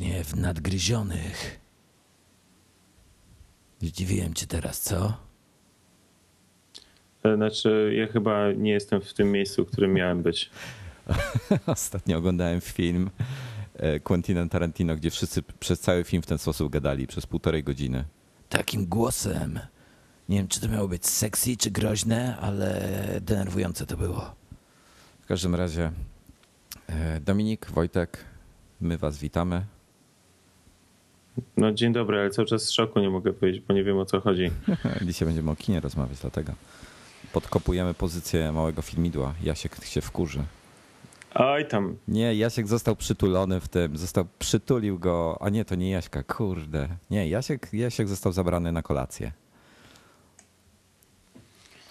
serdecznie w nadgryzionych. Zdziwiłem cię teraz, co? E, Znaczy, ja chyba nie jestem w tym miejscu, w którym miałem być. Ostatnio oglądałem film e, Quentina Tarantino, gdzie wszyscy przez cały film w ten sposób gadali, przez półtorej godziny. Takim głosem. Nie wiem, czy to miało być sexy, czy groźne, ale denerwujące to było. W każdym razie, e, Dominik, Wojtek, my was witamy. No dzień dobry, ale cały czas z szoku nie mogę powiedzieć, bo nie wiem o co chodzi. Dzisiaj będziemy o kinie rozmawiać, dlatego podkopujemy pozycję małego filmidła. Jasiek się wkurzy. Oj tam, Nie, Jasiek został przytulony w tym, został, przytulił go, a nie, to nie Jaśka, kurde. Nie, Jasiek, Jasiek został zabrany na kolację.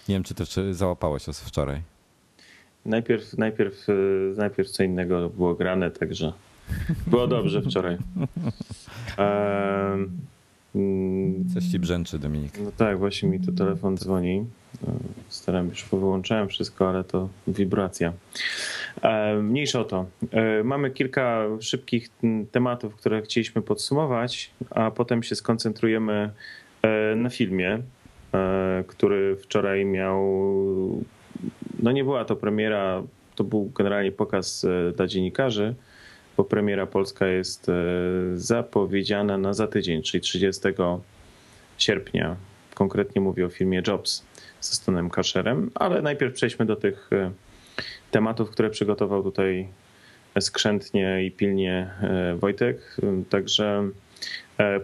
Nie wiem, czy to czy załapałeś wczoraj. najpierw, najpierw, e, najpierw co innego było grane, także było dobrze wczoraj. Mm, Coś ci brzęczy, Dominik. No tak, właśnie mi tu telefon dzwoni. E, Staram już wyłączałem wszystko, ale to wibracja. E, Mniejsza o to. E, Mamy kilka szybkich tematów, które chcieliśmy podsumować, a potem się skoncentrujemy e, na filmie, który wczoraj miał. No nie była to premiera, to był generalnie pokaz dla dziennikarzy, bo premiera polska jest e, zapowiedziana na za tydzień, czyli 30 sierpnia. Konkretnie mówię o filmie Jobs ze Stonem Kasherem, ale najpierw przejdźmy do tych e, tematów, które przygotował tutaj skrzętnie i pilnie e, Wojtek. Także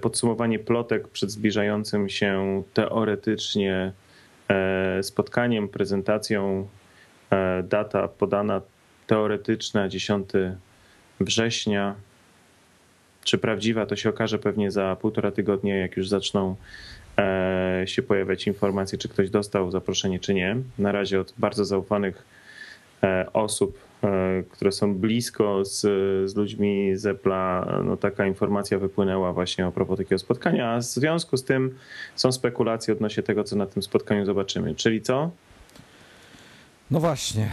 podsumowanie plotek przed zbliżającym się teoretycznie spotkaniem, prezentacją. Data podana teoretyczna 10 września. Czy prawdziwa, to się okaże pewnie za półtora tygodnia, jak już zaczną e, się pojawiać informacje, czy ktoś dostał zaproszenie, czy nie. Na razie od bardzo zaufanych e, osób, e, które są blisko z, z ludźmi z Apple'a, no taka informacja wypłynęła właśnie a propos takiego spotkania, a w związku z tym są spekulacje odnośnie tego, co na tym spotkaniu zobaczymy. Czyli co? No właśnie,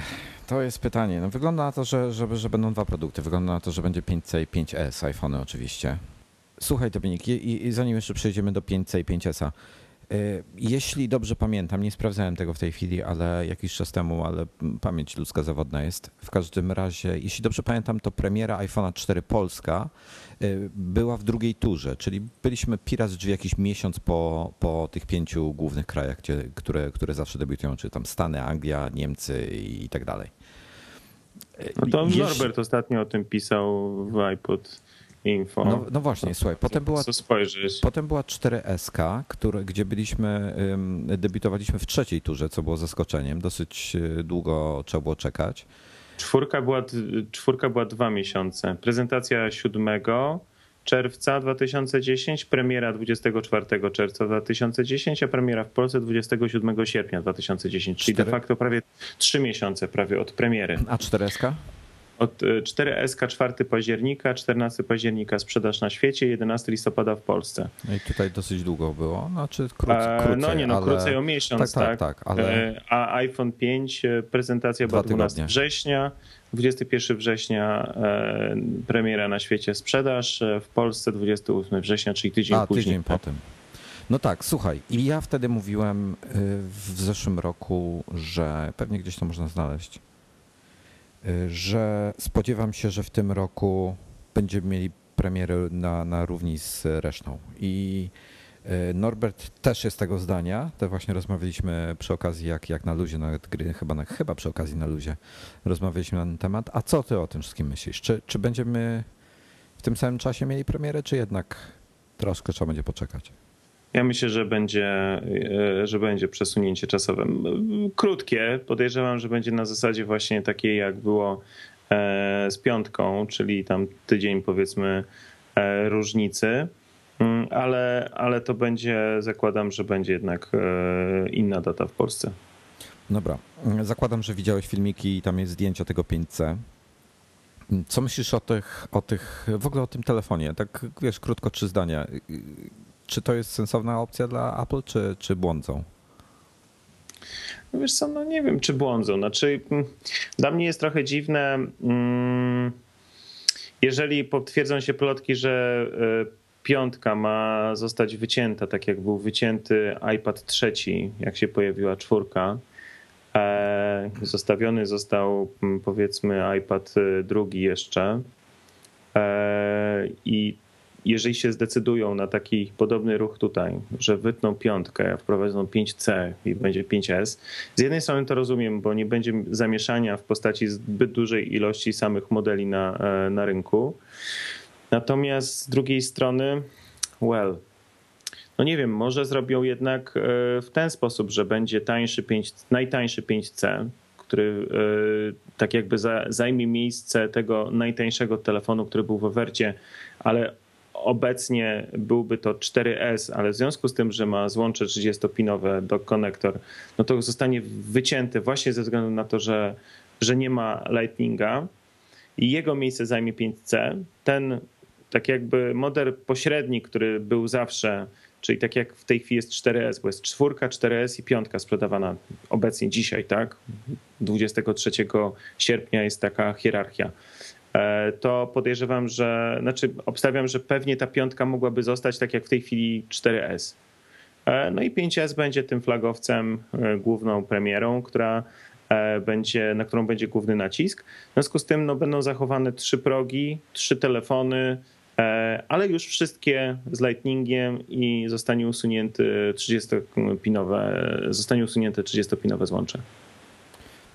to jest pytanie. No wygląda na to, że, że, że będą dwa produkty. Wygląda na to, że będzie 5C i 5S, iPhony oczywiście. Słuchaj Dominik, i, i zanim jeszcze przejdziemy do 5C i 5S-a. y, Jeśli dobrze pamiętam, nie sprawdzałem tego w tej chwili, ale jakiś czas temu, ale pamięć ludzka zawodna jest. W każdym razie, jeśli dobrze pamiętam, to premiera iPhone'a 4 Polska y, była w drugiej turze, czyli byliśmy raz drzwi jakiś miesiąc po, po tych pięciu głównych krajach, gdzie, które, które zawsze debiutują, czy tam Stany, Anglia, Niemcy i tak dalej. No to jeśli- Norbert ostatnio o tym pisał w iPod Info. No, no właśnie, słuchaj, potem była, potem była 4SK, które, gdzie byliśmy, debiutowaliśmy w trzeciej turze, co było zaskoczeniem. Dosyć y, długo trzeba było czekać. Czwórka była, czwórka była dwa miesiące. Prezentacja 7 czerwca 2010, premiera 24 czerwca 2010, a premiera w Polsce 27 sierpnia 2010, czyli de Cztery- facto prawie trzy miesiące prawie od premiery. A 4SK? Od y, 4SK 4 października, 14 października sprzedaż na świecie, 11 listopada w Polsce. No i tutaj dosyć długo było, znaczy krócej, E, krócej no nie, no ale... krócej o miesiąc, Tak, tak. tak, tak, ale- E, A iPhone 5, e, prezentacja była 12 tygodnie. września, 21 września premiera na świecie sprzedaż, w Polsce 28 września, czyli tydzień A, później. tydzień potem. No tak, słuchaj, i ja wtedy mówiłem y, w zeszłym roku, że pewnie gdzieś to można znaleźć, y, że spodziewam się, że w tym roku będziemy mieli premierę na, na równi z resztą. I y, Norbert też jest tego zdania. To właśnie rozmawialiśmy przy okazji, jak, jak na luzie, nawet gry, chyba, na, chyba przy okazji na luzie rozmawialiśmy na ten temat. A co ty o tym wszystkim myślisz? Czy, czy będziemy w tym samym czasie mieli premierę, czy jednak troszkę trzeba będzie poczekać? Ja myślę, że będzie, e, że będzie przesunięcie czasowe. Krótkie, podejrzewam, że będzie na zasadzie właśnie takiej, jak było e, z piątką, czyli tam tydzień powiedzmy e, różnicy. Mm, Ale, ale to będzie, zakładam, że będzie jednak inna data w Polsce. Dobra, zakładam, że widziałeś filmiki i tam jest zdjęcia tego 5C. Co myślisz o tych, o tych, w ogóle o tym telefonie? Tak wiesz, krótko trzy zdania. Czy to jest sensowna opcja dla Apple, czy, czy błądzą? No wiesz co, no nie wiem, czy błądzą. Znaczy, mm, dla mnie jest trochę dziwne. mm, jeżeli potwierdzą się plotki, że piątka ma zostać wycięta, tak jak był wycięty iPad trzeci, jak się pojawiła czwórka, zostawiony został powiedzmy iPad drugi jeszcze i jeżeli się zdecydują na taki podobny ruch tutaj, że wytną piątkę, wprowadzą 5C i będzie 5S, z jednej strony to rozumiem, bo nie będzie zamieszania w postaci zbyt dużej ilości samych modeli na, e, na rynku. Natomiast z drugiej strony, well, no nie wiem, może zrobią jednak e, w ten sposób, że będzie tańszy 5, najtańszy 5C, który e, tak jakby zajmie miejsce tego najtańszego telefonu, który był w ofercie, ale Obecnie byłby to 4S, ale w związku z tym, że ma złącze 30-pinowe do konektor, no to zostanie wycięty właśnie ze względu na to, że, że nie ma Lightninga i jego miejsce zajmie 5C. Ten tak jakby model pośredni, który był zawsze, czyli tak jak w tej chwili jest 4S, bo jest czwórka, 4S i piątka sprzedawana obecnie dzisiaj, tak? 23 sierpnia jest taka hierarchia. E, to podejrzewam, że, znaczy obstawiam, że pewnie ta piątka mogłaby zostać tak jak w tej chwili 4S. E, no i 5S będzie tym flagowcem, e, główną premierą, która będzie, na którą będzie główny nacisk. W związku z tym no, będą zachowane trzy progi, trzy telefony, ale już wszystkie z Lightningiem i zostanie usunięty 30-pinowe, zostanie usunięte 30-pinowe złącze.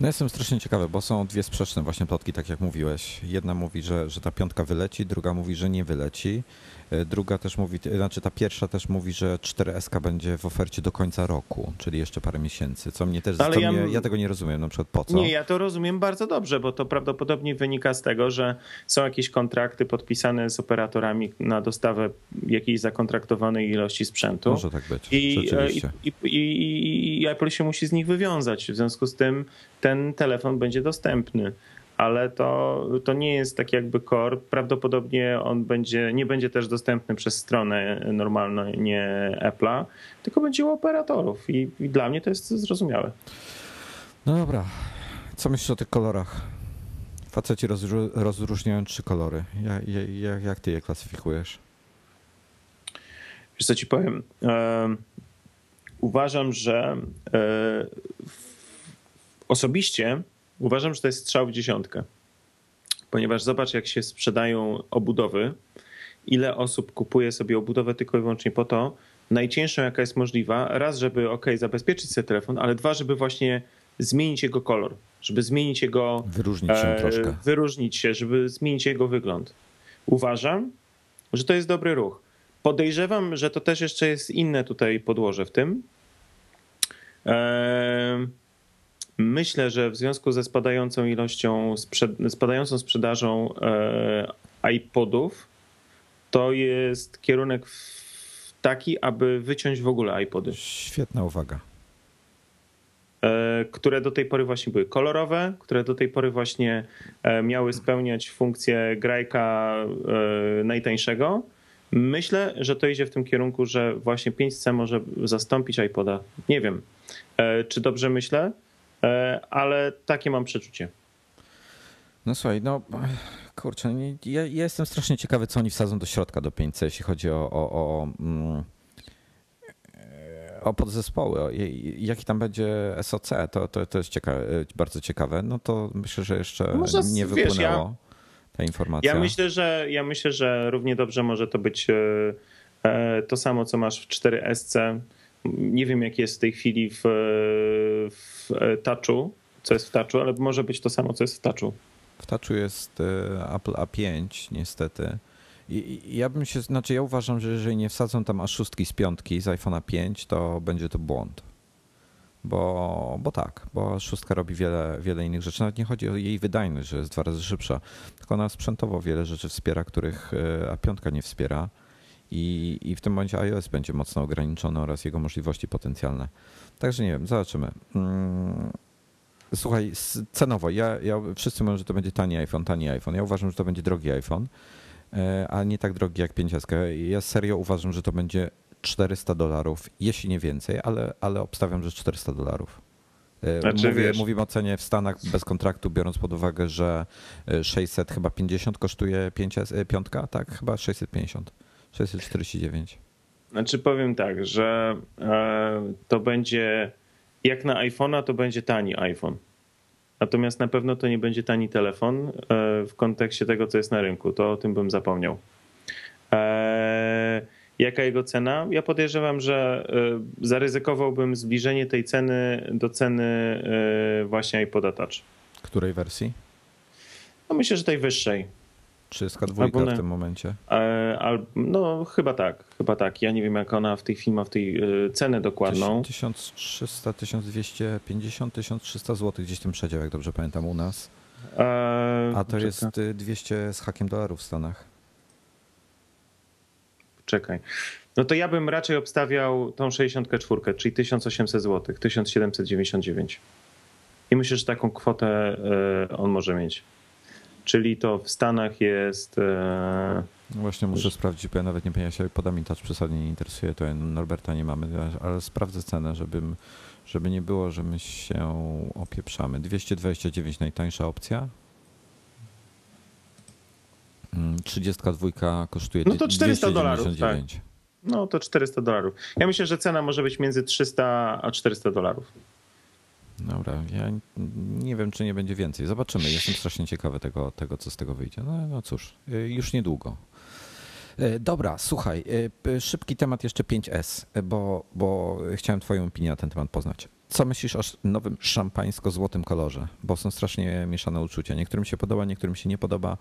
No jestem strasznie ciekawy, bo są dwie sprzeczne właśnie plotki, tak jak mówiłeś. Jedna mówi, że, że ta piątka wyleci, druga mówi, że nie wyleci. E, druga też mówi, znaczy ta pierwsza też mówi, że 4SK będzie w ofercie do końca roku, czyli jeszcze parę miesięcy, co mnie też, Ale ja, mnie, ja tego nie rozumiem, na przykład po co? Nie, ja to rozumiem bardzo dobrze, bo to prawdopodobnie wynika z tego, że są jakieś kontrakty podpisane z operatorami na dostawę jakiejś zakontraktowanej ilości sprzętu. Może tak być, I, e, i, i, i, i Apple się musi z nich wywiązać, w związku z tym ten telefon będzie dostępny ale to, to nie jest tak jakby core. Prawdopodobnie on będzie, nie będzie też dostępny przez stronę normalną, nie Apple'a, tylko będzie u operatorów I, i dla mnie to jest zrozumiałe. No dobra. Co myślisz o tych kolorach? Faceci rozró rozróżniają trzy kolory. Jak, jak, jak ty je klasyfikujesz? Wiesz co ci powiem? E, uważam, że e, osobiście Uważam, że to jest strzał w dziesiątkę, ponieważ zobacz, jak się sprzedają obudowy, ile osób kupuje sobie obudowę tylko i wyłącznie po to, najcięższą jaka jest możliwa, raz, żeby ok, zabezpieczyć sobie telefon, ale dwa, żeby właśnie zmienić jego kolor, żeby zmienić jego... Wyróżnić się e, troszkę. Wyróżnić się, żeby zmienić jego wygląd. Uważam, że to jest dobry ruch. Podejrzewam, że to też jeszcze jest inne tutaj podłoże w tym. Eee, Myślę, że w związku ze spadającą ilością, spadającą sprzedażą e, iPodów, to jest kierunek taki, aby wyciąć w ogóle iPody. Świetna uwaga. E, które do tej pory właśnie były kolorowe, które do tej pory właśnie e, miały spełniać funkcję grajka najtańszego. Myślę, że to idzie w tym kierunku, że właśnie 5C może zastąpić iPoda. Nie wiem, czy dobrze myślę. E, ale takie mam przeczucie. No słuchaj, no kurczę, ja, ja, jestem strasznie ciekawy, co oni wsadzą do środka do 5C, jeśli chodzi o, o, o, mm, o podzespoły, o, jaki tam będzie SOC, to, to, to jest ciekawe, bardzo ciekawe. No to myślę, że jeszcze Może, nie wypłynęło wiesz, ja, ta informacja. Ja myślę, że ja myślę, że równie dobrze może to być e, e, to samo, co masz w 4SC nie wiem, jak jest w tej chwili w, w Touchu, co jest w Touchu, ale może być to samo, co jest w Touchu. W Touchu jest e, Apple A5 niestety. I, ja bym się, znaczy ja uważam, że jeżeli nie wsadzą tam aż szóstki z piątki z iPhone'a 5, to będzie to błąd. Bo, bo tak, bo szóstka robi wiele, wiele innych rzeczy. Nawet nie chodzi o jej wydajność, że jest dwa razy szybsza, tylko ona sprzętowo wiele rzeczy wspiera, których e, A5 nie wspiera i, i w tym momencie iOS będzie mocno ograniczony oraz jego możliwości potencjalne. Także nie wiem, zobaczymy. Mm, słuchaj, cenowo, ja, ja, wszyscy mówią, że to będzie tani iPhone, tani iPhone. Ja uważam, że to będzie drogi iPhone, e, ale nie tak drogi jak 5 Ja serio uważam, że to będzie 400 dolarów, jeśli nie więcej, ale, ale obstawiam, że 400 dolarów. Znaczy, Mówię, mówimy o cenie w Stanach bez kontraktu, biorąc pod uwagę, że 600 chyba 50 kosztuje 5, piątka, tak? Chyba 650. 649. Znaczy powiem tak, że e, to będzie jak na iPhone'a, to będzie tani iPhone. Natomiast na pewno to nie będzie tani telefon e, w kontekście tego, co jest na rynku. To o tym bym zapomniał. E, jaka jego cena? Ja podejrzewam, że e, zaryzykowałbym zbliżenie tej ceny do ceny e, właśnie iPoda Touch. Której wersji? No myślę, że tej wyższej. 32 Albo w nie. tym momencie. E, al, no chyba tak, chyba tak. Ja nie wiem, jak ona w tej chwili ma w tej e, cenę dokładną. 1300, 1250, 1300 zł gdzieś ten przedział, jak dobrze pamiętam u nas. E, A to jest y, 200 z hakiem dolarów w Stanach. Czekaj. No to ja bym raczej obstawiał tą 64, czyli 1800 zł, 1799. I myślę, że taką kwotę on może mieć. Czyli to w Stanach jest. e, No Właśnie muszę sprawdzić, bo ja nawet nie pamiętam, się podam touch przesadnie nie interesuje, to Norberta nie mamy, ale sprawdzę cenę, żebym, żeby nie było, że my się opieprzamy. 229 najtańsza opcja. Mm, 32 kosztuje No to 400 dolarów, 299. No to 400 dolarów. Ja myślę, że cena może być między 300 a 400 dolarów. Dobra, ja nie wiem, czy nie będzie więcej. Zobaczymy. Jestem strasznie ciekawy tego, tego co z tego wyjdzie. No, no cóż, y, już niedługo. Y, Dobra, słuchaj, y, szybki temat jeszcze 5S, y, bo, bo chciałem Twoją opinię na ten temat poznać. Co myślisz o nowym szampańsko-złotym kolorze? Bo są strasznie mieszane uczucia. Niektórym się podoba, niektórym się nie podoba.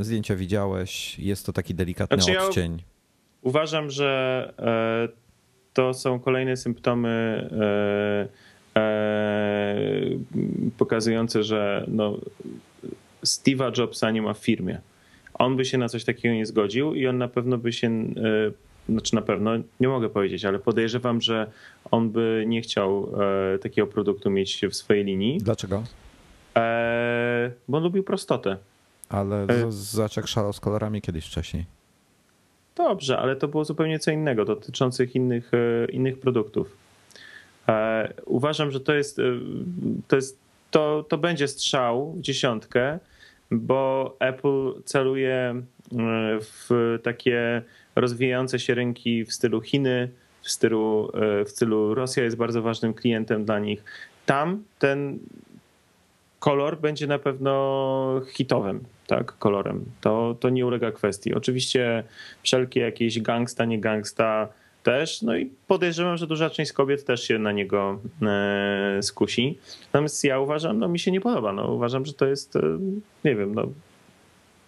Zdjęcia widziałeś, jest to taki delikatny Znaczy ja- odcień. Uważam, że e, to są kolejne symptomy e, pokazujące, że no, Steve'a Jobsa nie ma w firmie. On by się na coś takiego nie zgodził i on na pewno by się, e, znaczy na pewno, nie mogę powiedzieć, ale podejrzewam, że on by nie chciał e, takiego produktu mieć w swojej linii, Dlaczego? e, bo on lubił prostotę. Ale E. z- zobacz jak szalał z kolorami kiedyś wcześniej. Dobrze, ale to było zupełnie co innego, dotyczących innych, e, innych produktów. E, Uważam, że to jest, e, to, jest to, to będzie strzał w dziesiątkę, bo Apple celuje e, w takie rozwijające się rynki w stylu Chiny, w stylu, w stylu Rosja jest bardzo ważnym klientem dla nich. Tam ten kolor będzie na pewno hitowym tak, kolorem. To, to nie ulega kwestii. Oczywiście wszelkie jakieś gangsta, nie gangsta też, no i podejrzewam, że duża część kobiet też się na niego e, skusi. Natomiast ja uważam, no mi się nie podoba. No, uważam, że to jest, e, nie wiem, no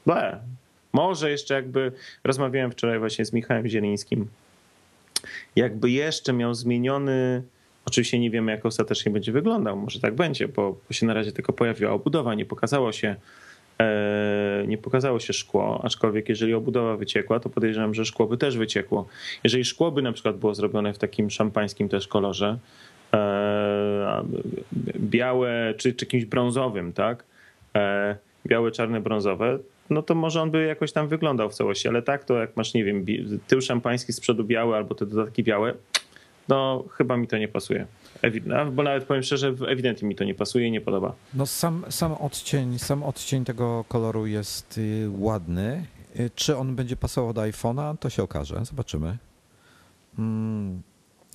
ble. Może jeszcze jakby, rozmawiałem wczoraj właśnie z Michałem Zielińskim, jakby jeszcze miał zmieniony, oczywiście nie wiemy jak ostatecznie będzie wyglądał, może tak będzie, bo, bo się na razie tylko pojawiła obudowa, nie pokazało się nie pokazało się szkło, aczkolwiek jeżeli obudowa wyciekła, to podejrzewam, że szkło by też wyciekło. Jeżeli szkło by na przykład było zrobione w takim szampańskim też kolorze, e, białe czy, czy kimś brązowym, tak? E, białe, czarne, brązowe, no to może on by jakoś tam wyglądał w całości, ale tak to jak masz, nie wiem, tył szampański z przodu biały albo te dodatki białe, no chyba mi to nie pasuje. A, Bo nawet powiem szczerze, ewidentnie mi to nie pasuje i nie podoba. No sam, sam, odcień, sam odcień tego koloru jest y, ładny. Y, Czy on będzie pasował do iPhone'a, to się okaże. Zobaczymy. Mm,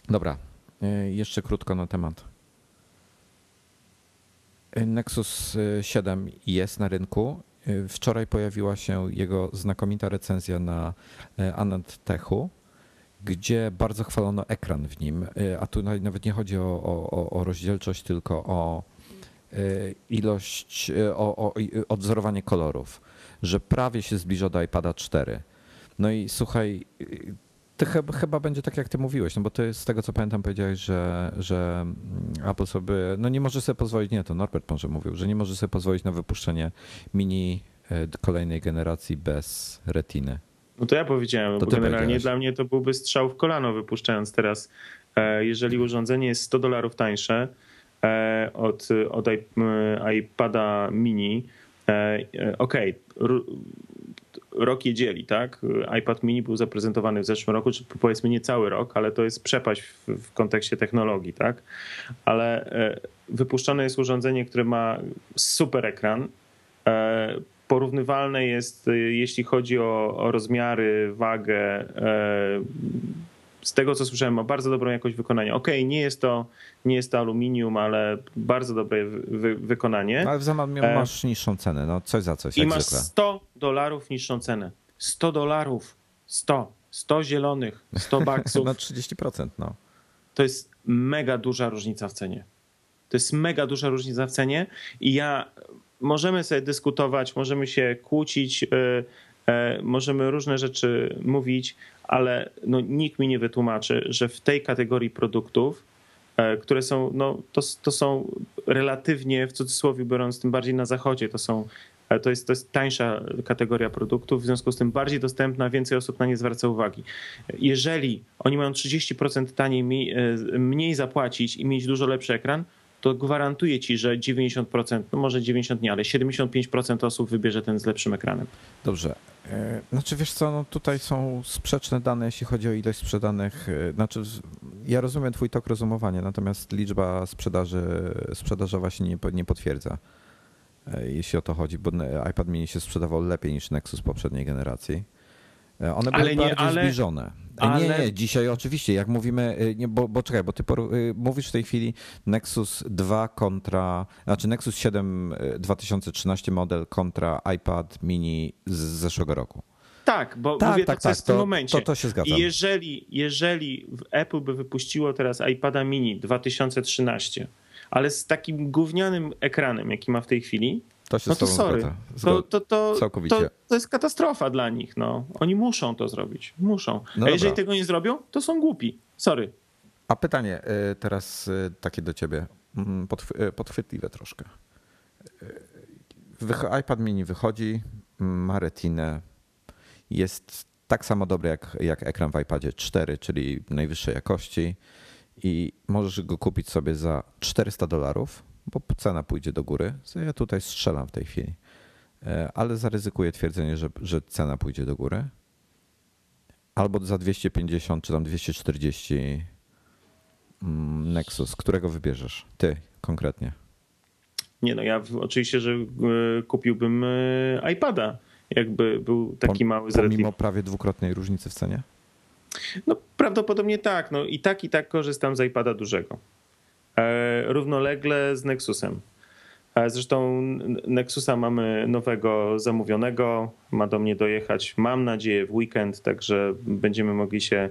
dobra, y, jeszcze krótko na temat. Nexus y, 7 jest na rynku. Wczoraj pojawiła się jego znakomita recenzja na Anand Techu, gdzie bardzo chwalono ekran w nim. Y, A tu na- nawet nie chodzi o, o, o- rozdzielczość, tylko o y, ilość, y, o, o odzorowanie kolorów, że prawie się zbliża do iPada 4. No i słuchaj, to chyba, będzie tak, jak ty mówiłeś, no bo jest z tego, co pamiętam, powiedziałeś, że, że mm, Apple sobie, no nie może sobie pozwolić, nie, to Norbert może mówił, że nie może sobie pozwolić na wypuszczenie mini kolejnej generacji bez retiny. No to ja powiedziałem, To bo generalnie powiedziałeś. dla mnie to byłby strzał w kolano wypuszczając teraz. e, Jeżeli urządzenie jest 100 dolarów tańsze e, od, od m, iPada mini, e, e, okej, ru- rok je dzieli, tak? iPad mini był zaprezentowany w zeszłym roku, czy powiedzmy nie cały rok, ale to jest przepaść w, w kontekście technologii, tak? Ale e, wypuszczone jest urządzenie, które ma super ekran. E, porównywalne jest, jeśli chodzi o, o rozmiary, wagę z tego co słyszałem, ma bardzo dobrą jakość wykonania. Okej, okay, nie jest to nie jest to aluminium, ale bardzo dobre wy, wykonanie. No, ale w zamian e, masz niższą cenę, no coś za coś. I masz zwykle. 100 dolarów niższą cenę. 100 dolarów. 100. 100 zielonych. 100 baksów. Na 30%, no. To jest mega duża różnica w cenie. To jest mega duża różnica w cenie i ja możemy sobie dyskutować, możemy się kłócić, yy, yy, możemy różne rzeczy mówić, ale no, nikt mi nie wytłumaczy, że w tej kategorii produktów, e, które są, no, to, to są relatywnie, w cudzysłowie biorąc, tym bardziej na zachodzie, to są to jest, to jest tańsza kategoria produktów, w związku z tym bardziej dostępna, więcej osób na nie zwraca uwagi. Jeżeli oni mają 30% taniej, mniej zapłacić i mieć dużo lepszy ekran, to gwarantuję ci, że 90%, no może 90 nie, ale 75% osób wybierze ten z lepszym ekranem. Dobrze. E, znaczy wiesz co, no tutaj są sprzeczne dane, jeśli chodzi o ilość sprzedanych. E, znaczy ja rozumiem twój tok rozumowania, natomiast liczba sprzedaży, sprzedażowa się nie, nie potwierdza, e, jeśli o to chodzi, bo iPad mini się sprzedawał lepiej niż Nexus poprzedniej generacji. One były ale nie, bardziej ale, zbliżone. Ale... Nie, nie, dzisiaj oczywiście, jak mówimy, y, nie, bo, bo czekaj, bo ty mówisz w tej chwili Nexus 2 kontra, znaczy Nexus 7 2013 y, model kontra iPad mini z zeszłego roku. Tak, bo tak, mówię tak, to, co tak, jest w tym to, momencie. To, to się zgadza. Jeżeli, jeżeli Apple by wypuściło teraz iPada mini 2013, ale z takim gównianym ekranem, jaki ma w tej chwili, to się no to sorry. To, to, to, Całkowicie. To, to jest katastrofa dla nich. No. Oni muszą to zrobić. Muszą. No A jeżeli tego nie zrobią, to są głupi. Sorry. A pytanie y, teraz y, takie do ciebie. Mm, y, podchwytliwe troszkę. iPad mini wychodzi, ma retinę, jest tak samo dobry jak, jak ekran w iPadzie 4, czyli najwyższej jakości i możesz go kupić sobie za 400 dolarów bo cena pójdzie do góry. Ja tutaj strzelam w tej chwili, e, ale zaryzykuję twierdzenie, że, że cena pójdzie do góry. Albo za 250 czy tam 240 mm, Nexus. Którego wybierzesz? Ty konkretnie. Nie no, ja oczywiście, że e, kupiłbym e, iPada, jakby był taki mały zresztą. Pomimo prawie dwukrotnej różnicy w cenie? No prawdopodobnie tak. No i tak i tak korzystam z iPada dużego. E, równolegle z Nexusem. E, zresztą Nexusa mamy nowego zamówionego, ma do mnie dojechać, mam nadzieję, w weekend, także będziemy mogli się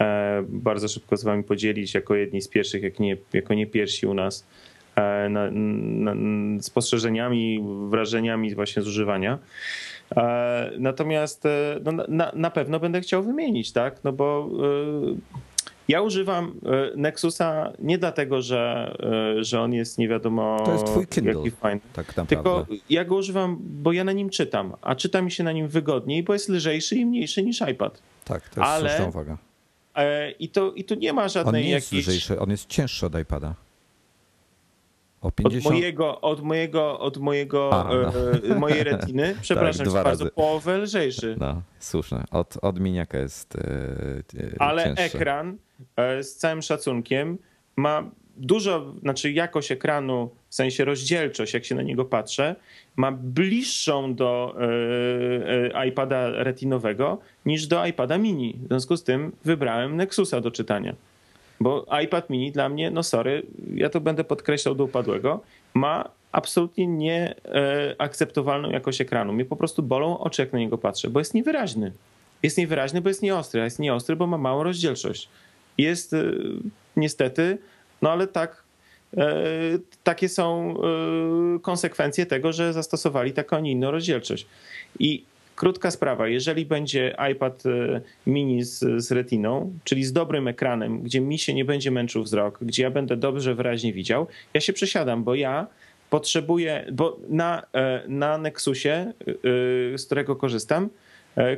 e, bardzo szybko z wami podzielić jako jedni z pierwszych, jak nie, jako nie pierwsi u nas, na, na, spostrzeżeniami, wrażeniami właśnie z używania. Natomiast no, na, na pewno będę chciał wymienić, tak? No bo ja używam e, Nexusa nie dlatego, że, e, że on jest nie wiadomo to jest twój Kindle, jaki fajny. Tak Tylko ja go używam, bo ja na nim czytam, a czyta mi się na nim wygodniej, bo jest lżejszy i mniejszy niż iPad. Tak, to jest Ale, słuszna uwaga. E, I, to, I tu nie ma żadnej On nie jest jakiejś... lżejszy, on jest cięższy od iPada. O 50... Od mojego, od mojego, od mojego, A, no. mojej retiny, tak, przepraszam tak, bardzo, razy. połowę lżejszy. No, słuszne. Od, od miniaka jest yy, Ale cięższy. ekran E, z całym szacunkiem, ma dużo, znaczy jakość ekranu, w sensie rozdzielczość, jak się na niego patrzę, ma bliższą do e, e, iPada retinowego niż do iPada mini. W związku z tym wybrałem Nexusa do czytania. Bo iPad mini dla mnie, no sorry, ja to będę podkreślał do upadłego, ma absolutnie nieakceptowalną jakość ekranu. Mnie po prostu bolą oczy, jak na niego patrzę, bo jest niewyraźny. Jest niewyraźny, bo jest nieostry, a jest nieostry, bo ma małą rozdzielczość jest e, niestety, no ale tak, e, takie są e, konsekwencje tego, że zastosowali taką, a nie inną rozdzielczość. I krótka sprawa, jeżeli będzie iPad mini z, z retiną, czyli z dobrym ekranem, gdzie mi się nie będzie męczył wzrok, gdzie ja będę dobrze wyraźnie widział, ja się przesiadam, bo ja potrzebuję, bo na, na Nexusie, z którego korzystam, E,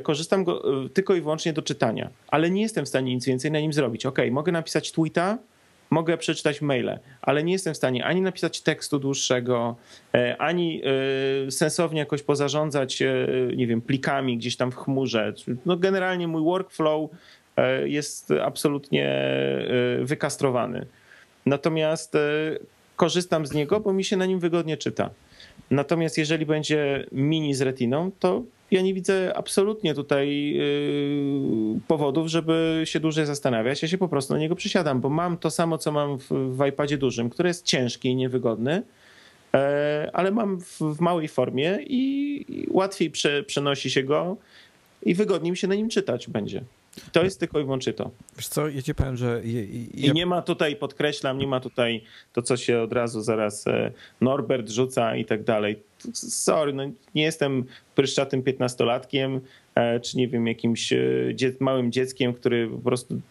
korzystam go e, tylko i wyłącznie do czytania, ale nie jestem w stanie nic więcej na nim zrobić. Ok, mogę napisać tweeta, mogę przeczytać maile, ale nie jestem w stanie ani napisać tekstu dłuższego, e, ani e, sensownie jakoś pozarządzać, e, nie wiem, plikami gdzieś tam w chmurze. No generalnie mój workflow jest absolutnie wykastrowany. Natomiast korzystam z niego, bo mi się na nim wygodnie czyta. Natomiast jeżeli będzie mini z retiną, to ja nie widzę absolutnie tutaj yy, powodów, żeby się dłużej zastanawiać. Ja się po prostu na niego przysiadam, bo mam to samo, co mam w, w iPadzie dużym, który jest ciężki i niewygodny, e, ale mam w, w małej formie i, łatwiej prze, przenosi się go i wygodniej mi się na nim czytać będzie. To jest tylko i wyłącznie to. Wiesz co, ja ci powiem, że... Ja... I nie ma tutaj, podkreślam, nie ma tutaj to, co się od razu zaraz e, Norbert rzuca i tak dalej. Sorry, no nie jestem pryszczatym piętnastolatkiem, e, czy nie wiem, jakimś e, małym dzieckiem, który po prostu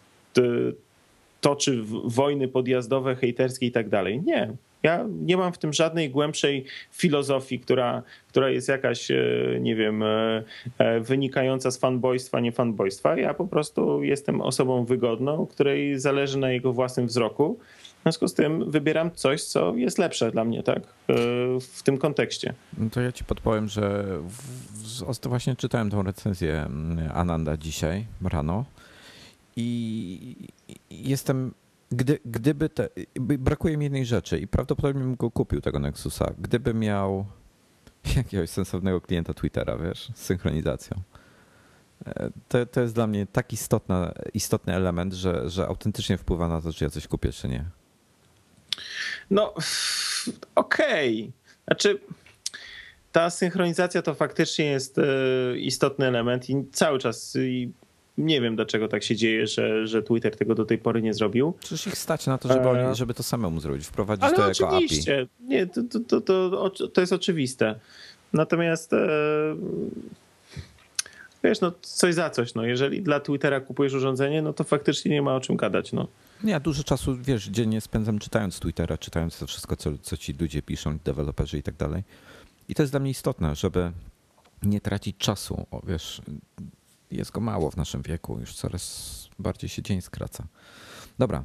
toczy wojny podjazdowe, hejterskie i tak dalej. Nie, ja nie mam w tym żadnej głębszej filozofii, która, która jest jakaś, e, nie wiem, e, e, wynikająca z fanboystwa, nie fanboystwa. Ja po prostu jestem osobą wygodną, której zależy na jego własnym wzroku. W związku z tym wybieram coś, co jest lepsze dla mnie, tak? W tym kontekście. No to ja ci podpowiem, że w, właśnie czytałem tą recenzję mm, Ananda dzisiaj rano i jestem gdy, gdyby te, brakuje mi jednej rzeczy i prawdopodobnie bym go kupił, tego Nexusa, gdyby miał jakiegoś sensownego klienta Twittera, wiesz, z synchronizacją. E, to, to jest dla mnie tak istotna, istotny element, że, że autentycznie wpływa na to, czy ja coś kupię, czy nie. No, okej. Okay. Znaczy, ta synchronizacja to faktycznie jest e, istotny element i cały czas nie wiem, dlaczego tak się dzieje, że, że Twitter tego do tej pory nie zrobił. Przecież ich stać na to, żeby, oni, e, żeby to samemu zrobić, wprowadzić Ale to jako oczywiście. API. Nie, to, to, to, to, jest oczywiste. Natomiast e, wiesz, no coś za coś. No. Jeżeli dla Twittera kupujesz urządzenie, no to faktycznie nie ma o czym gadać. No. Ja dużo czasu, wiesz, dziennie spędzam czytając Twittera, czytając to wszystko, co, co ci ludzie piszą, deweloperzy i tak dalej. I to jest dla mnie istotne, żeby nie tracić czasu. O, wiesz, jest go mało w naszym wieku, już coraz bardziej się dzień skraca. Dobra.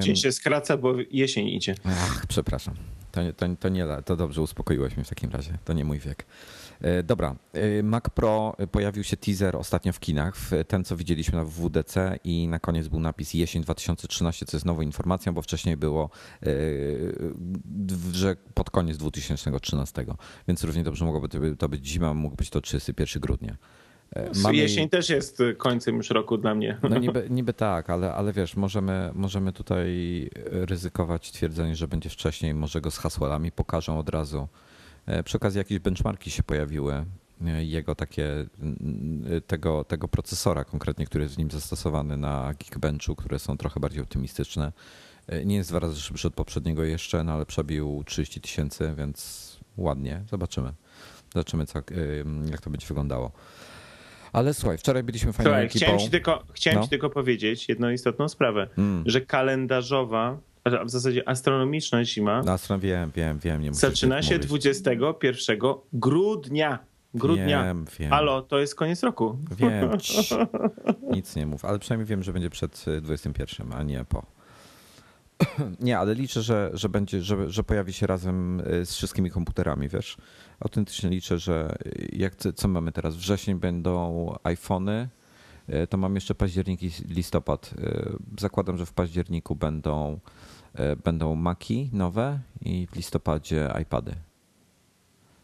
Dzień się skraca, bo jesień idzie. Ach, przepraszam. To, to, to nie, to dobrze, uspokoiłeś mnie w takim razie. To nie mój wiek. E, dobra, e, Mac Pro e, pojawił się teaser ostatnio w kinach, ten co widzieliśmy na WDC i na koniec był napis jesień 2013, co jest nową informacją, bo wcześniej było, że pod koniec 2013, więc równie dobrze mogłoby to być zima, mógł być to 31 grudnia. E, mamy... Jesień też jest końcem już roku dla mnie. No niby, niby tak, ale, ale wiesz, możemy, możemy tutaj ryzykować twierdzenie, że będzie wcześniej, może go z hasłami pokażą od razu. E, przy okazji jakieś benchmarki się pojawiły, e, jego takie, tego, tego procesora konkretnie, który jest w nim zastosowany na Geekbenchu, które są trochę bardziej optymistyczne. Nie jest dwa razy szybszy od poprzedniego jeszcze, no ale przebił 30 tysięcy, więc ładnie. Zobaczymy. Zobaczymy, co, jak to będzie wyglądało. Ale słuchaj, wczoraj byliśmy fajną słuchaj, ekipą. Chciałem, ci tylko, chciałem no. ci tylko powiedzieć jedną istotną sprawę, mm. że kalendarzowa, a w zasadzie astronomiczna zima no, Astro, wiem, wiem, wiem. Nie zaczyna się 21 grudnia. Grudnia. Wiem, wiem. Halo, to jest koniec roku. Wiem. Nic nie mów, ale przynajmniej wiem, że będzie przed 21, a nie po. Nie, ale liczę, że, że będzie, że, że pojawi się razem y, z wszystkimi komputerami, wiesz. Autentycznie liczę, że jak co mamy teraz? Wrzesień będą iPhony, y, to mam jeszcze październik i listopad. Y, zakładam, że w październiku będą, będą Maki nowe i w listopadzie iPady.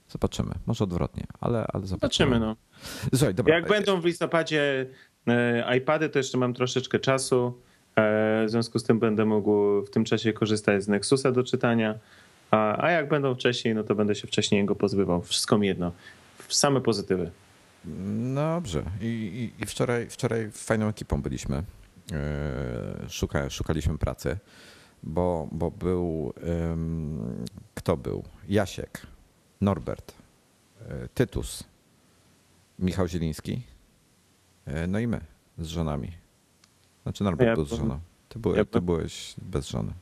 Zobaczymy. Może odwrotnie, ale, ale zobaczymy. Zobaczymy, no. Słuchaj, dobra. Jak będą w listopadzie iPady, to jeszcze mam troszeczkę czasu w związku z tym będę mógł w tym czasie korzystać z Nexusa do czytania. A, jak będą wcześniej, no to będę się wcześniej go pozbywał. Wszystko mi jedno. Same pozytywy. Dobrze. I, i, i wczoraj, wczoraj fajną ekipą byliśmy. E, szuka, szukaliśmy pracy, bo, bo był. Um, kto był? Jasiek, Norbert, e, Tytus, Michał Zieliński, no i my z żonami. Znaczy Norbert ja był z żoną. Ty, byłeś, ja ty byłeś bez żony.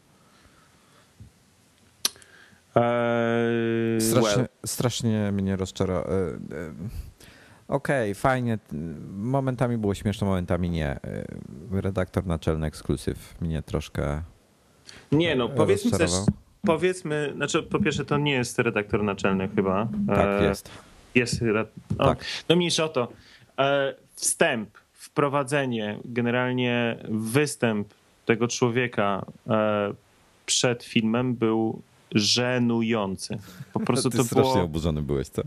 Eee, strasznie, well. strasznie mnie rozczarowało. E, e, okej, okay, fajnie. Momentami było śmieszne, momentami nie. E, redaktor naczelny ekskluzyw mnie troszkę Nie, no powiedzmy też, powiedzmy, znaczy po pierwsze to nie jest redaktor naczelny chyba. Tak, jest. Jest. O, Tak. No mniejsza o to. Wstęp, wprowadzenie, generalnie występ tego człowieka e, przed filmem był żenujący. Po prostu Ty to strasznie było, oburzony byłeś, co?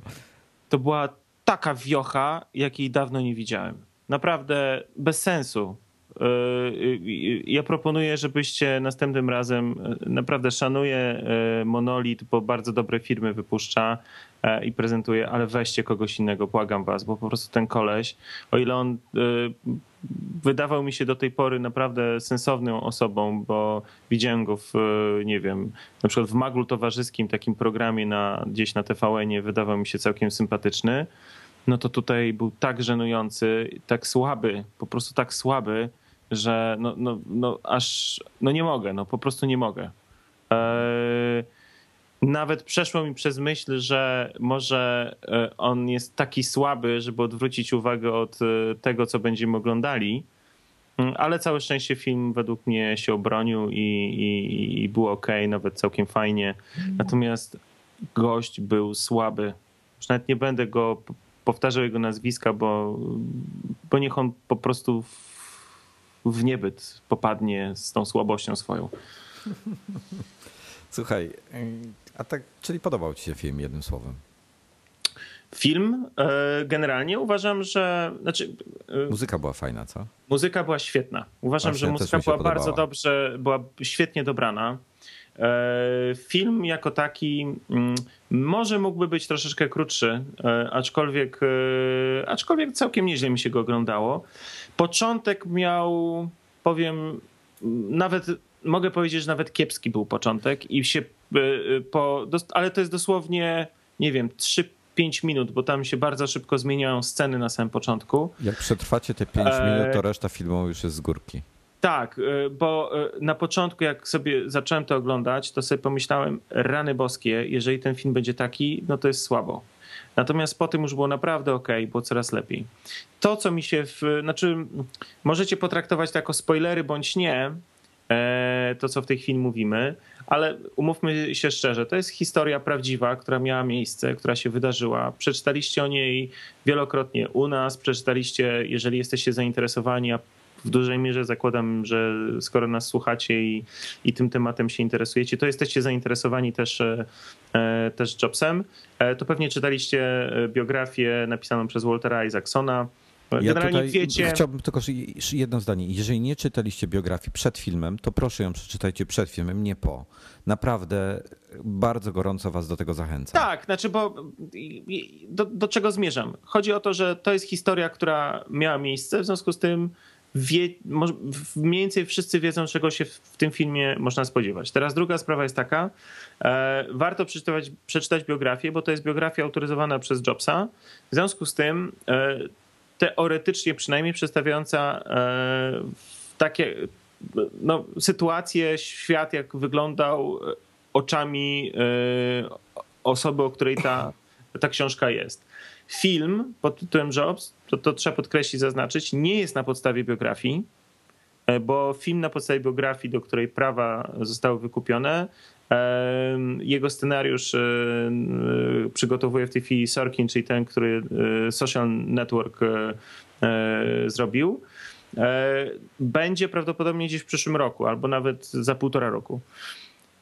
to była taka wiocha, jakiej dawno nie widziałem. Naprawdę bez sensu. Yy, Ja proponuję, żebyście następnym razem, naprawdę szanuję Monolit, bo bardzo dobre firmy wypuszcza yy, i prezentuje, ale weźcie kogoś innego, błagam was, bo po prostu ten koleś, o ile on wydawał mi się do tej pory naprawdę sensowną osobą, bo widziałem go w, nie wiem, na przykład w Maglu Towarzyskim, takim programie na, gdzieś na TVN-ie, wydawał mi się całkiem sympatyczny no to tutaj był tak żenujący, tak słaby, po prostu tak słaby, że no, no, no aż, no nie mogę, no po prostu nie mogę. Eee, nawet przeszło mi przez myśl, że może e, on jest taki słaby, żeby odwrócić uwagę od e, tego, co będziemy oglądali, Mm, ale całe szczęście film według mnie się obronił i, i, i było ok, nawet całkiem fajnie. Natomiast gość był słaby. Już nawet nie będę go powtarzał jego nazwiska, bo, bo niech on po prostu w, w niebyt popadnie z tą słabością swoją. Słuchaj, a tak, czyli podobał ci się film jednym słowem? Film e, generalnie uważam, że znaczy e, Muzyka była fajna, co? muzyka była świetna. Uważam, Właśnie, że muzyka była podobała. bardzo dobrze, była świetnie dobrana. E, Film jako taki mm, może mógłby być troszeczkę krótszy, e, aczkolwiek, e, aczkolwiek całkiem nieźle mi się go oglądało. Początek miał, powiem, nawet mogę powiedzieć, że nawet kiepski był początek i się po, ale to jest dosłownie, nie wiem, 3-5 minut, bo tam się bardzo szybko zmieniają sceny na samym początku. Jak przetrwacie te 5 Eee. minut, to reszta filmu już jest z górki. Tak, y, bo y, na początku, jak sobie zacząłem to oglądać, to sobie pomyślałem, rany boskie, jeżeli ten film będzie taki, no to jest słabo. Natomiast potem już było naprawdę ok, było coraz lepiej. To, co mi się w. Znaczy, możecie potraktować to jako spoilery bądź nie, e, to co w tej chwili mówimy, ale umówmy się szczerze, to jest historia prawdziwa, która miała miejsce, która się wydarzyła. Przeczytaliście o niej wielokrotnie u nas, przeczytaliście, jeżeli jesteście zainteresowani, a w dużej mierze zakładam, że skoro nas słuchacie i, i tym tematem się interesujecie, to jesteście zainteresowani też, e, e, też Jobsem, e, to pewnie czytaliście biografię napisaną przez Waltera Isaacsona. Ja Generalnie tutaj wiecie... chciałbym tylko jedno zdanie. Jeżeli nie czytaliście biografii przed filmem, to proszę ją przeczytajcie przed filmem, nie po. Naprawdę bardzo gorąco was do tego zachęcam. Tak, znaczy, bo do, do czego zmierzam? Chodzi o to, że to jest historia, która miała miejsce, w związku z tym wie, mniej więcej wszyscy wiedzą, czego się w, w tym filmie można spodziewać. Teraz druga sprawa jest taka, e, warto przeczytać, przeczytać biografię, bo to jest biografia autoryzowana przez Jobsa. W związku z tym e, teoretycznie przynajmniej przedstawiająca e, takie no, sytuację, świat, jak wyglądał e, oczami e, osoby, o której ta, ta książka jest. Film pod tytułem Jobs, to, to trzeba podkreślić, zaznaczyć, nie jest na podstawie biografii, e, bo film na podstawie biografii, do której prawa zostały wykupione, jego scenariusz e, e, przygotowuje w tej chwili Sorkin, czyli ten, który Social Network zrobił. Będzie prawdopodobnie gdzieś w przyszłym roku, albo nawet za półtora roku.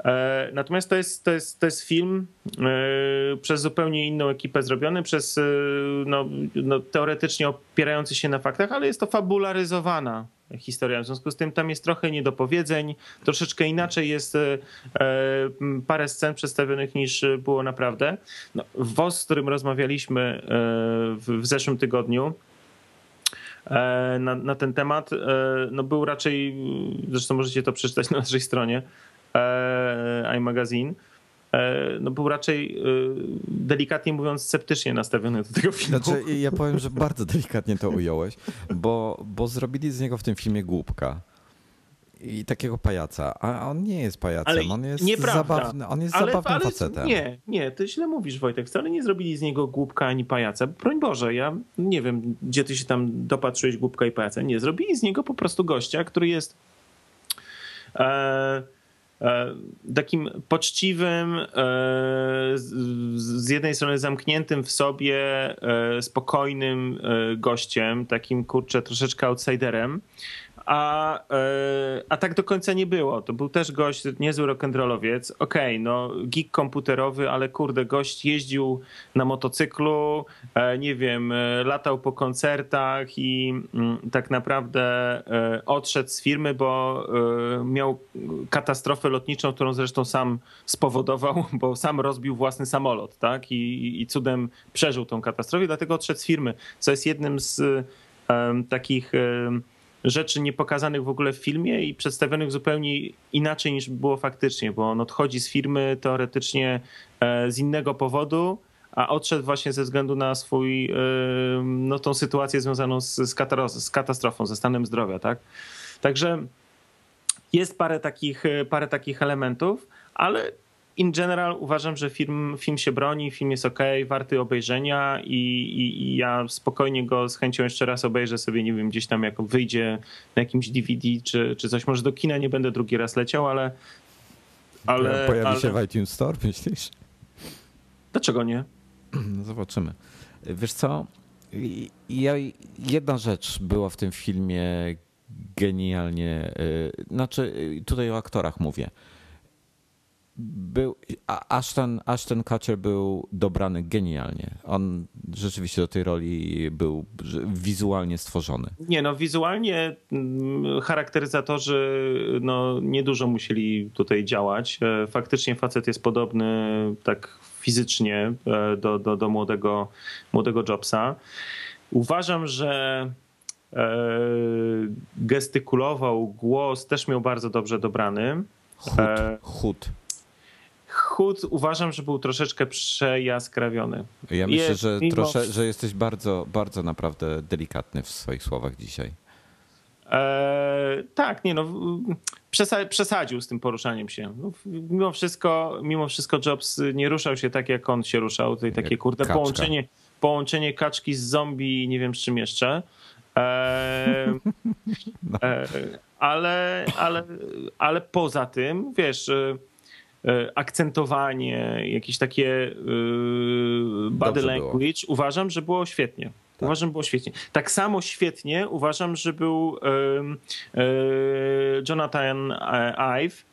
E, Natomiast to jest, to jest, to jest film e, przez zupełnie inną ekipę zrobiony, przez e, no, no, teoretycznie opierający się na faktach, ale jest to fabularyzowana historia. W związku z tym tam jest trochę niedopowiedzeń, troszeczkę inaczej jest parę scen przedstawionych niż było naprawdę. No, WOS, z którym rozmawialiśmy w, zeszłym tygodniu, na, na ten temat, no był raczej, zresztą możecie to przeczytać na naszej stronie, iMagazine, e, no był raczej e, delikatnie mówiąc sceptycznie nastawiony do tego filmu. Znaczy, ja powiem, że bardzo delikatnie to ująłeś, bo, bo zrobili z niego w tym filmie głupka. I takiego pajaca. A on nie jest pajacem, Ale on jest nieprawda. zabawny, on jest zabawnym facetem. Nie, nie, ty źle mówisz Wojtek, wcale nie zrobili z niego głupka ani pajaca. Broń Boże, ja nie wiem, gdzie ty się tam dopatrzyłeś głupka i pajaca. Nie, zrobili z niego po prostu gościa, który jest e, e, takim poczciwym, e, z jednej strony zamkniętym w sobie, spokojnym gościem, takim kurczę troszeczkę outsiderem, a, e, a tak do końca nie było. To był też gość, niezły rock'n'rollowiec. Okej, okay, no geek komputerowy, ale kurde, gość jeździł na motocyklu, e, nie wiem, e, latał po koncertach i mm, tak naprawdę odszedł z firmy, bo miał katastrofę lotniczą, którą zresztą sam spowodował, bo sam rozbił własny samolot, tak? I, i cudem przeżył tą katastrofę, dlatego odszedł z firmy, co jest jednym z um, takich um, rzeczy niepokazanych w ogóle w filmie i przedstawionych zupełnie inaczej niż było faktycznie, bo on odchodzi z firmy teoretycznie e, z innego powodu, a odszedł właśnie ze względu na swój, e, no tą sytuację związaną z, z katastrofą, ze stanem zdrowia, tak? Także jest parę takich, parę takich elementów, ale in general uważam, że film, film się broni, film jest ok, warty obejrzenia i, i, i, ja spokojnie go z chęcią jeszcze raz obejrzę sobie, nie wiem, gdzieś tam jak wyjdzie na jakimś DVD czy, czy coś. Może do kina nie będę drugi raz leciał, ale... ale Pojawi ale... się w iTunes Store, myślisz? Dlaczego nie? No zobaczymy. Wiesz co? Ja, jedna rzecz była w tym filmie genialnie, y, znaczy y, tutaj o aktorach mówię był, Ashton, Ashton Kutcher był dobrany genialnie. On rzeczywiście do tej roli był wizualnie stworzony. Nie no, wizualnie mm, charakteryzatorzy no, niedużo musieli tutaj działać. E, faktycznie facet jest podobny tak fizycznie e, do, do, do młodego, młodego Jobsa. Uważam, że e, gestykulował, głos też miał bardzo dobrze dobrany. Chód, chód chód uważam, że był troszeczkę przejaskrawiony. Ja myślę, jest, że, mimo... trosze, że jesteś bardzo, bardzo naprawdę delikatny w swoich słowach dzisiaj. Eee, tak, nie no, przesadził z tym poruszaniem się. No, mimo wszystko, mimo wszystko Jobs nie ruszał się tak, jak on się ruszał. Tutaj takie kurde połączenie, połączenie kaczki z zombie nie wiem z czym jeszcze. Eee, no. eee, ale, ale, ale poza tym, wiesz E, akcentowanie, jakieś takie e, body language, było. uważam, że było świetnie. Tak. Uważam, było świetnie. Tak samo świetnie uważam, że był e, Jonathan Ive.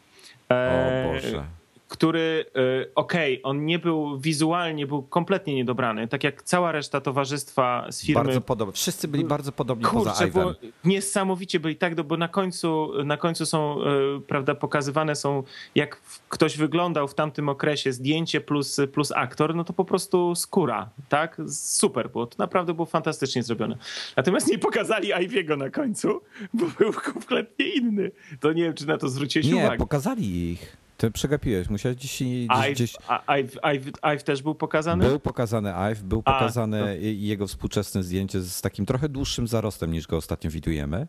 O Boże który, y, okej, okay, on nie był wizualnie, był kompletnie niedobrany, tak jak cała reszta towarzystwa z firmy. Bardzo podobni. Wszyscy byli bardzo podobni Kurczę, poza Ivan. Niesamowicie byli tak, bo na końcu, na końcu są, y, prawda, pokazywane są, jak ktoś wyglądał w tamtym okresie, zdjęcie plus, plus aktor, no to po prostu skóra, tak? Super było, to naprawdę było fantastycznie zrobione. Natomiast nie pokazali Iviego na końcu, bo był kompletnie inny. To nie wiem, czy na to zwróciłeś uwagę. Nie, pokazali ich. Ty przegapiłeś, musiałeś gdzieś... gdzieś, gdzieś... Ive, Ive, Ive, też był pokazany? Był pokazany Ive, był A, pokazane jego współczesne zdjęcie z takim trochę dłuższym zarostem niż go ostatnio widujemy,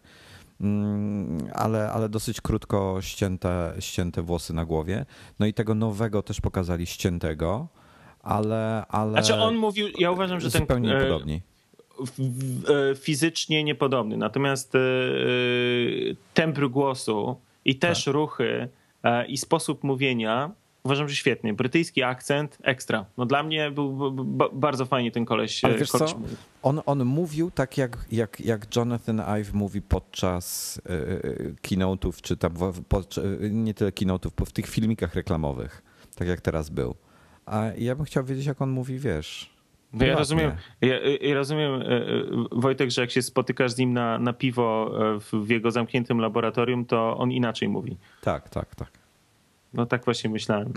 mm, ale, ale dosyć krótko ścięte, ścięte włosy na głowie. No i tego nowego też pokazali ściętego, ale... ale znaczy on mówił, ja uważam, że ten... Zupełnie niepodobni e, fizycznie niepodobny. Natomiast e, tembr głosu i też tak. ruchy E, i sposób mówienia uważam, że świetny. Brytyjski akcent, ekstra. No dla mnie był bardzo fajnie ten koleś. Ale wiesz koleś co? On, on mówił tak jak, jak, jak Jonathan Ive mówi podczas yy, keynote'ów, czy tam pod, nie tyle keynote'ów, w tych filmikach reklamowych, tak jak teraz był. A ja bym chciał wiedzieć, jak on mówi, wiesz... Ja rozumiem, ja, ja, rozumiem, Wojtek, że jak się spotykasz z nim na, na piwo w, w jego zamkniętym laboratorium, to on inaczej mówi. Tak, tak, tak. No tak właśnie myślałem.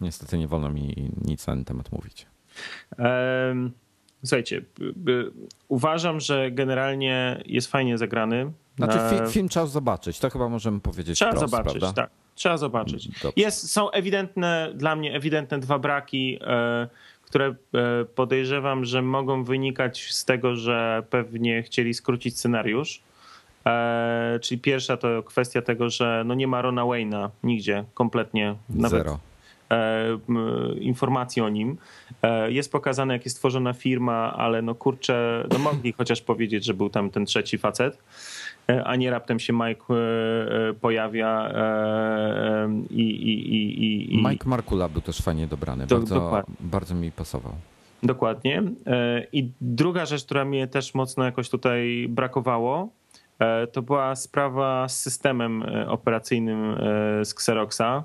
Niestety nie wolno mi nic na ten temat mówić. Słuchajcie, uważam, że generalnie jest fajnie zagrany. Znaczy film, film trzeba zobaczyć, to chyba możemy powiedzieć Trzeba wprost, zobaczyć, prawda? tak. Trzeba zobaczyć. Jest, są ewidentne, dla mnie ewidentne dwa braki, e, które e, podejrzewam, że mogą wynikać z tego, że pewnie chcieli skrócić scenariusz E, czyli pierwsza to kwestia tego, że no nie ma Rona Wayna nigdzie kompletnie. Nawet, Zero. informacji o nim. Jest pokazane, jak jest tworzona firma, ale no kurczę, no mogli chociaż powiedzieć, że był tam ten trzeci facet. E, a nie raptem się Mike e, e, pojawia i... i, i, i Mike Markula był też fajnie dobrany, to, bardzo, bardzo mi pasował. Dokładnie. I druga rzecz, która mnie też mocno jakoś tutaj brakowało, to była sprawa z systemem operacyjnym z Xeroxa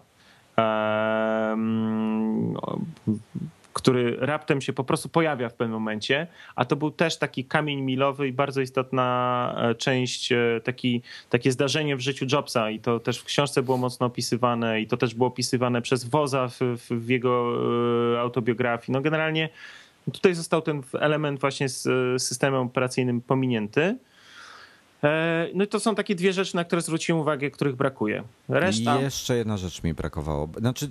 który raptem się po prostu pojawia w pewnym momencie, a to był też taki kamień milowy i bardzo istotna e, część, e, taki, takie zdarzenie w życiu Jobsa i to też w książce było mocno opisywane i to też było opisywane przez Woza w, w jego e, autobiografii. No generalnie tutaj został ten element właśnie z systemem operacyjnym pominięty. E, no i to są takie dwie rzeczy, na które zwróciłem uwagę, których brakuje. Reszta... Jeszcze jedna rzecz mi brakowało. Znaczy,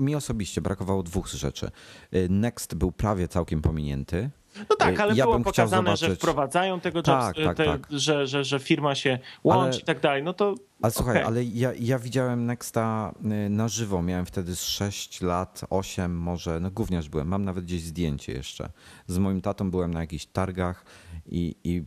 mi osobiście brakowało dwóch rzeczy. E, Next był prawie całkiem pominięty. No tak, ale ja było pokazane, że wprowadzają tego tak, jobs, tak, te, tak. Że, że, że firma się łączy ale, i tak dalej. No to. Ale słuchaj, okay. ale ja, ja widziałem Nexta y, na żywo. Miałem wtedy z 6 lat, 8 może. No gówniarz byłem. Mam nawet gdzieś zdjęcie jeszcze. Z moim tatą byłem na jakichś targach i, i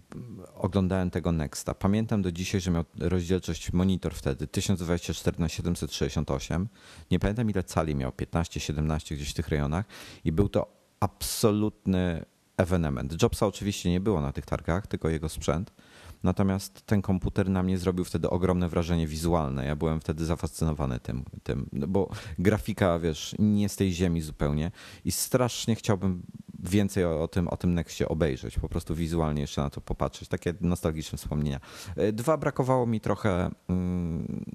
oglądałem tego Nexta. Pamiętam do dzisiaj, że miał rozdzielczość monitor wtedy 1024 na 768. Nie pamiętam ile cali miał, 15, 17 gdzieś w tych rejonach. I był to absolutny evenement. Jobsa oczywiście nie było na tych targach, tylko jego sprzęt. Natomiast ten komputer na mnie zrobił wtedy ogromne wrażenie wizualne. Ja byłem wtedy zafascynowany tym, tym no bo grafika, wiesz, nie z tej ziemi zupełnie i strasznie chciałbym więcej o, o, tym, o tym Nexcie obejrzeć, po prostu wizualnie jeszcze na to popatrzeć. Takie nostalgiczne wspomnienia. E, dwa, brakowało mi trochę mm,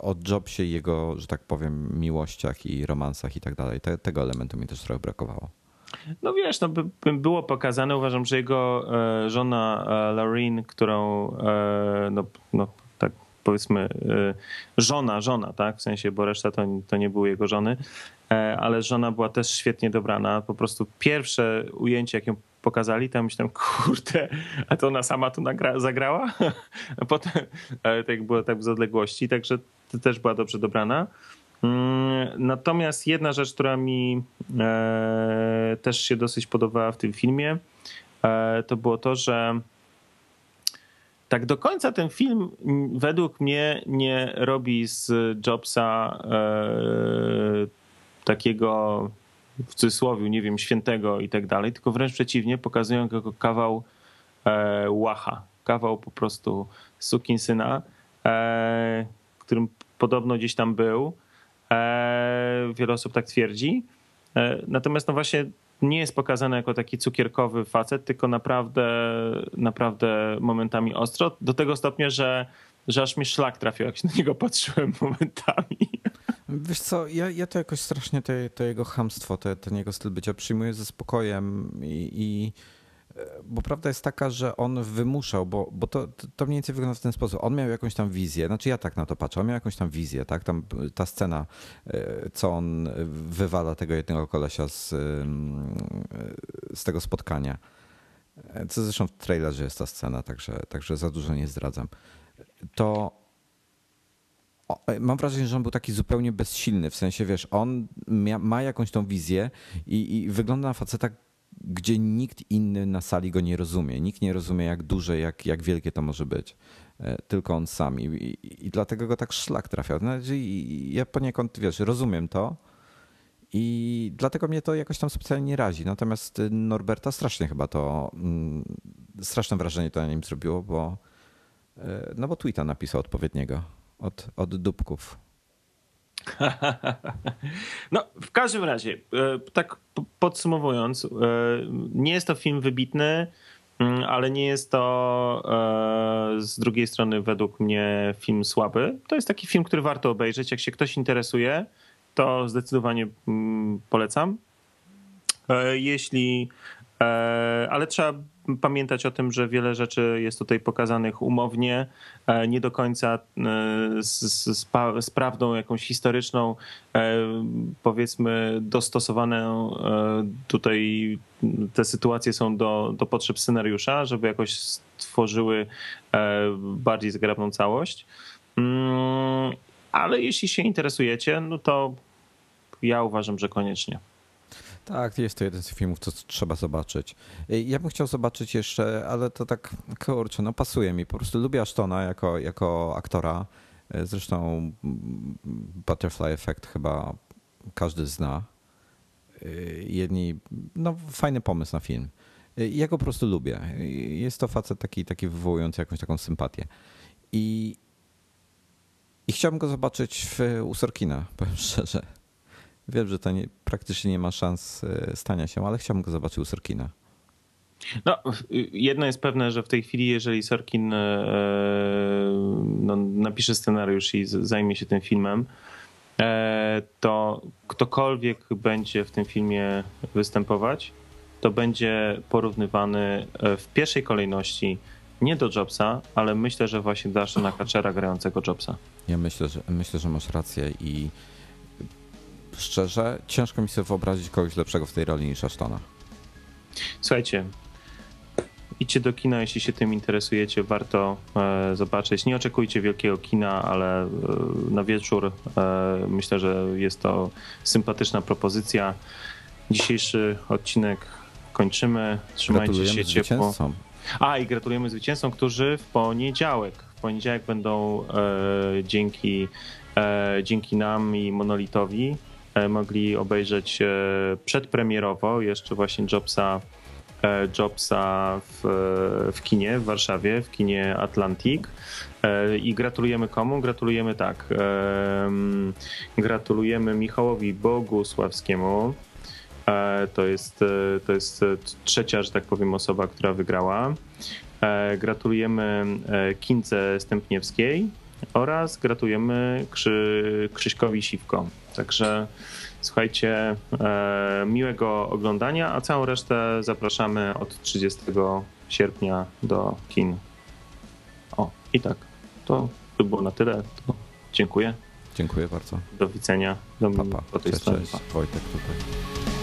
o Jobsie i jego, że tak powiem, miłościach i romansach i tak dalej. Te, tego elementu mi też trochę brakowało. No wiesz, no by, by było pokazane, uważam, że jego e, żona e, Lauren, którą e, no, no tak powiedzmy żona, żona, tak, w sensie, bo reszta to, to nie były jego żony, ale żona była też świetnie dobrana. Po prostu pierwsze ujęcie, jak ją pokazali, ja myślałem, kurde, a to ona sama tu nagra- zagrała? Potem tak było tak z odległości, także też była dobrze dobrana. Mm, natomiast jedna rzecz, która mi e, też się dosyć podobała w tym filmie, e, to było to, że tak do końca ten film według mnie nie robi z Jobsa e, takiego w cudzysłowie, nie wiem, świętego i tak dalej, tylko wręcz przeciwnie, pokazują go kawał łacha, kawał po prostu sukinsyna, którym podobno gdzieś tam był wiele osób tak twierdzi. E, natomiast no właśnie nie jest pokazany jako taki cukierkowy facet, tylko naprawdę, naprawdę momentami ostro. Do tego stopnia, że, że aż mi szlak trafił, jak się na niego patrzyłem momentami. Wiesz co, ja, ja to jakoś strasznie to, to jego hamstwo, ten jego styl bycia przyjmuję ze spokojem i, i bo prawda jest taka, że on wymuszał, bo, bo to, to mniej więcej wygląda w ten sposób. On miał jakąś tam wizję, znaczy ja tak na to patrzę, on miał jakąś tam wizję, tak? Tam ta scena, e, co on wywala tego jednego kolesia z, mm, z tego spotkania. E, co zresztą w trailerze jest ta scena, także, także za dużo nie zdradzam. To e, mam wrażenie, że on był taki zupełnie bezsilny, w sensie, wiesz, on ma jakąś tą wizję i, i wygląda na faceta, gdzie nikt inny na sali go nie rozumie. Nikt nie rozumie, jak duże, jak, jak wielkie to może być. E, tylko on sam. I, i, i dlatego go tak szlak trafiał. Znaczy, ja poniekąd, wiesz, rozumiem to. I dlatego mnie to jakoś tam specjalnie nie razi. Natomiast Norberta strasznie chyba to, mm, straszne wrażenie to na nim zrobiło, bo, e, no bo tweeta napisał odpowiedniego od, od dupków. No, w każdym razie, e, tak podsumowując, e, nie jest to film wybitny, mm, ale nie jest to e, z drugiej strony według mnie film słaby. To jest taki film, który warto obejrzeć. Jak się ktoś interesuje, to zdecydowanie mm, polecam. Jeśli, ale trzeba pamiętać o tym, że wiele rzeczy jest tutaj pokazanych umownie, e, nie do końca e, z, z, z prawdą jakąś historyczną, e, powiedzmy dostosowane tutaj te sytuacje są do, do potrzeb scenariusza, żeby jakoś stworzyły bardziej zgrabną całość. Mm, ale jeśli się interesujecie, no to ja uważam, że koniecznie. Tak, jest to jeden z filmów, co trzeba zobaczyć. Ja bym chciał zobaczyć jeszcze, ale to tak, kurczę, no pasuje mi. Po prostu lubię Ashtona jako, jako aktora. Zresztą Butterfly Effect chyba każdy zna. Jedni, no fajny pomysł na film. Ja go po prostu lubię. Jest to facet taki, taki wywołujący jakąś taką sympatię. I, i chciałbym go zobaczyć w, u Sorkina, powiem szczerze. Wiem, że to nie, praktycznie nie ma szans e, stania się, ale chciałbym go zobaczyć u Sorkina. No, jedno jest pewne, że w tej chwili, jeżeli Sorkin e, no, napisze scenariusz i zajmie się tym filmem, e, to ktokolwiek będzie w tym filmie występować, to będzie porównywany w pierwszej kolejności nie do Jobsa, ale myślę, że właśnie do Ashtona Kutchera grającego Jobsa. Ja myślę, że myślę, że masz rację i szczerze, ciężko mi sobie wyobrazić kogoś lepszego w tej roli niż Ashtona. Słuchajcie, idźcie do kina, jeśli się tym interesujecie, warto e, zobaczyć. Nie oczekujcie wielkiego kina, ale e, na wieczór e, myślę, że jest to sympatyczna propozycja. Dzisiejszy odcinek kończymy. Trzymajcie się ciepło. A i gratulujemy zwycięzcom, którzy w poniedziałek, w poniedziałek będą e, dzięki, e, dzięki nam i Monolitowi mogli obejrzeć e, przedpremierowo jeszcze właśnie Jobsa, e, Jobsa w, w kinie w Warszawie, w kinie Atlantic. E, I gratulujemy komu? Gratulujemy tak. Gratulujemy Michałowi Bogusławskiemu, E, to jest, e, to jest trzecia, że tak powiem, osoba, która wygrała. E, gratulujemy Kince Stępniewskiej oraz gratulujemy Krzy, Krzyśkowi Siwko. Także słuchajcie, miłego oglądania, a całą resztę zapraszamy od 30 sierpnia do kin. O, i tak, to by było na tyle. To dziękuję. Dziękuję bardzo. Do widzenia. Do pa, pa. Po tej cześć, cześć. Wojtek tutaj.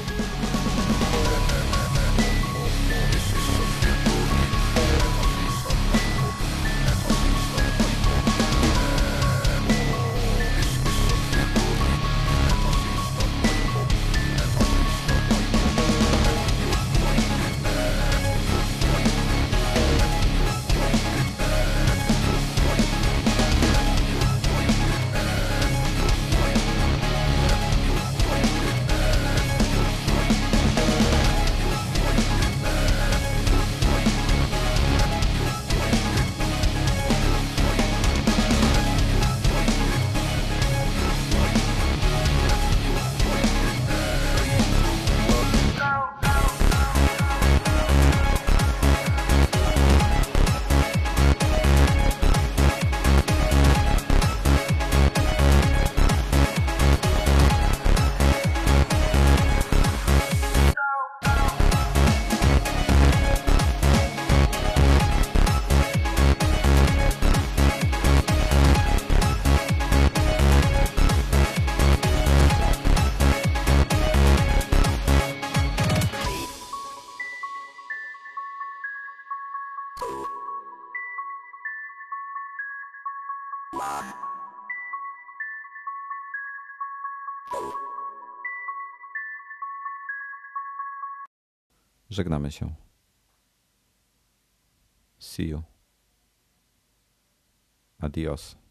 Żegnamy się. See you. Adios.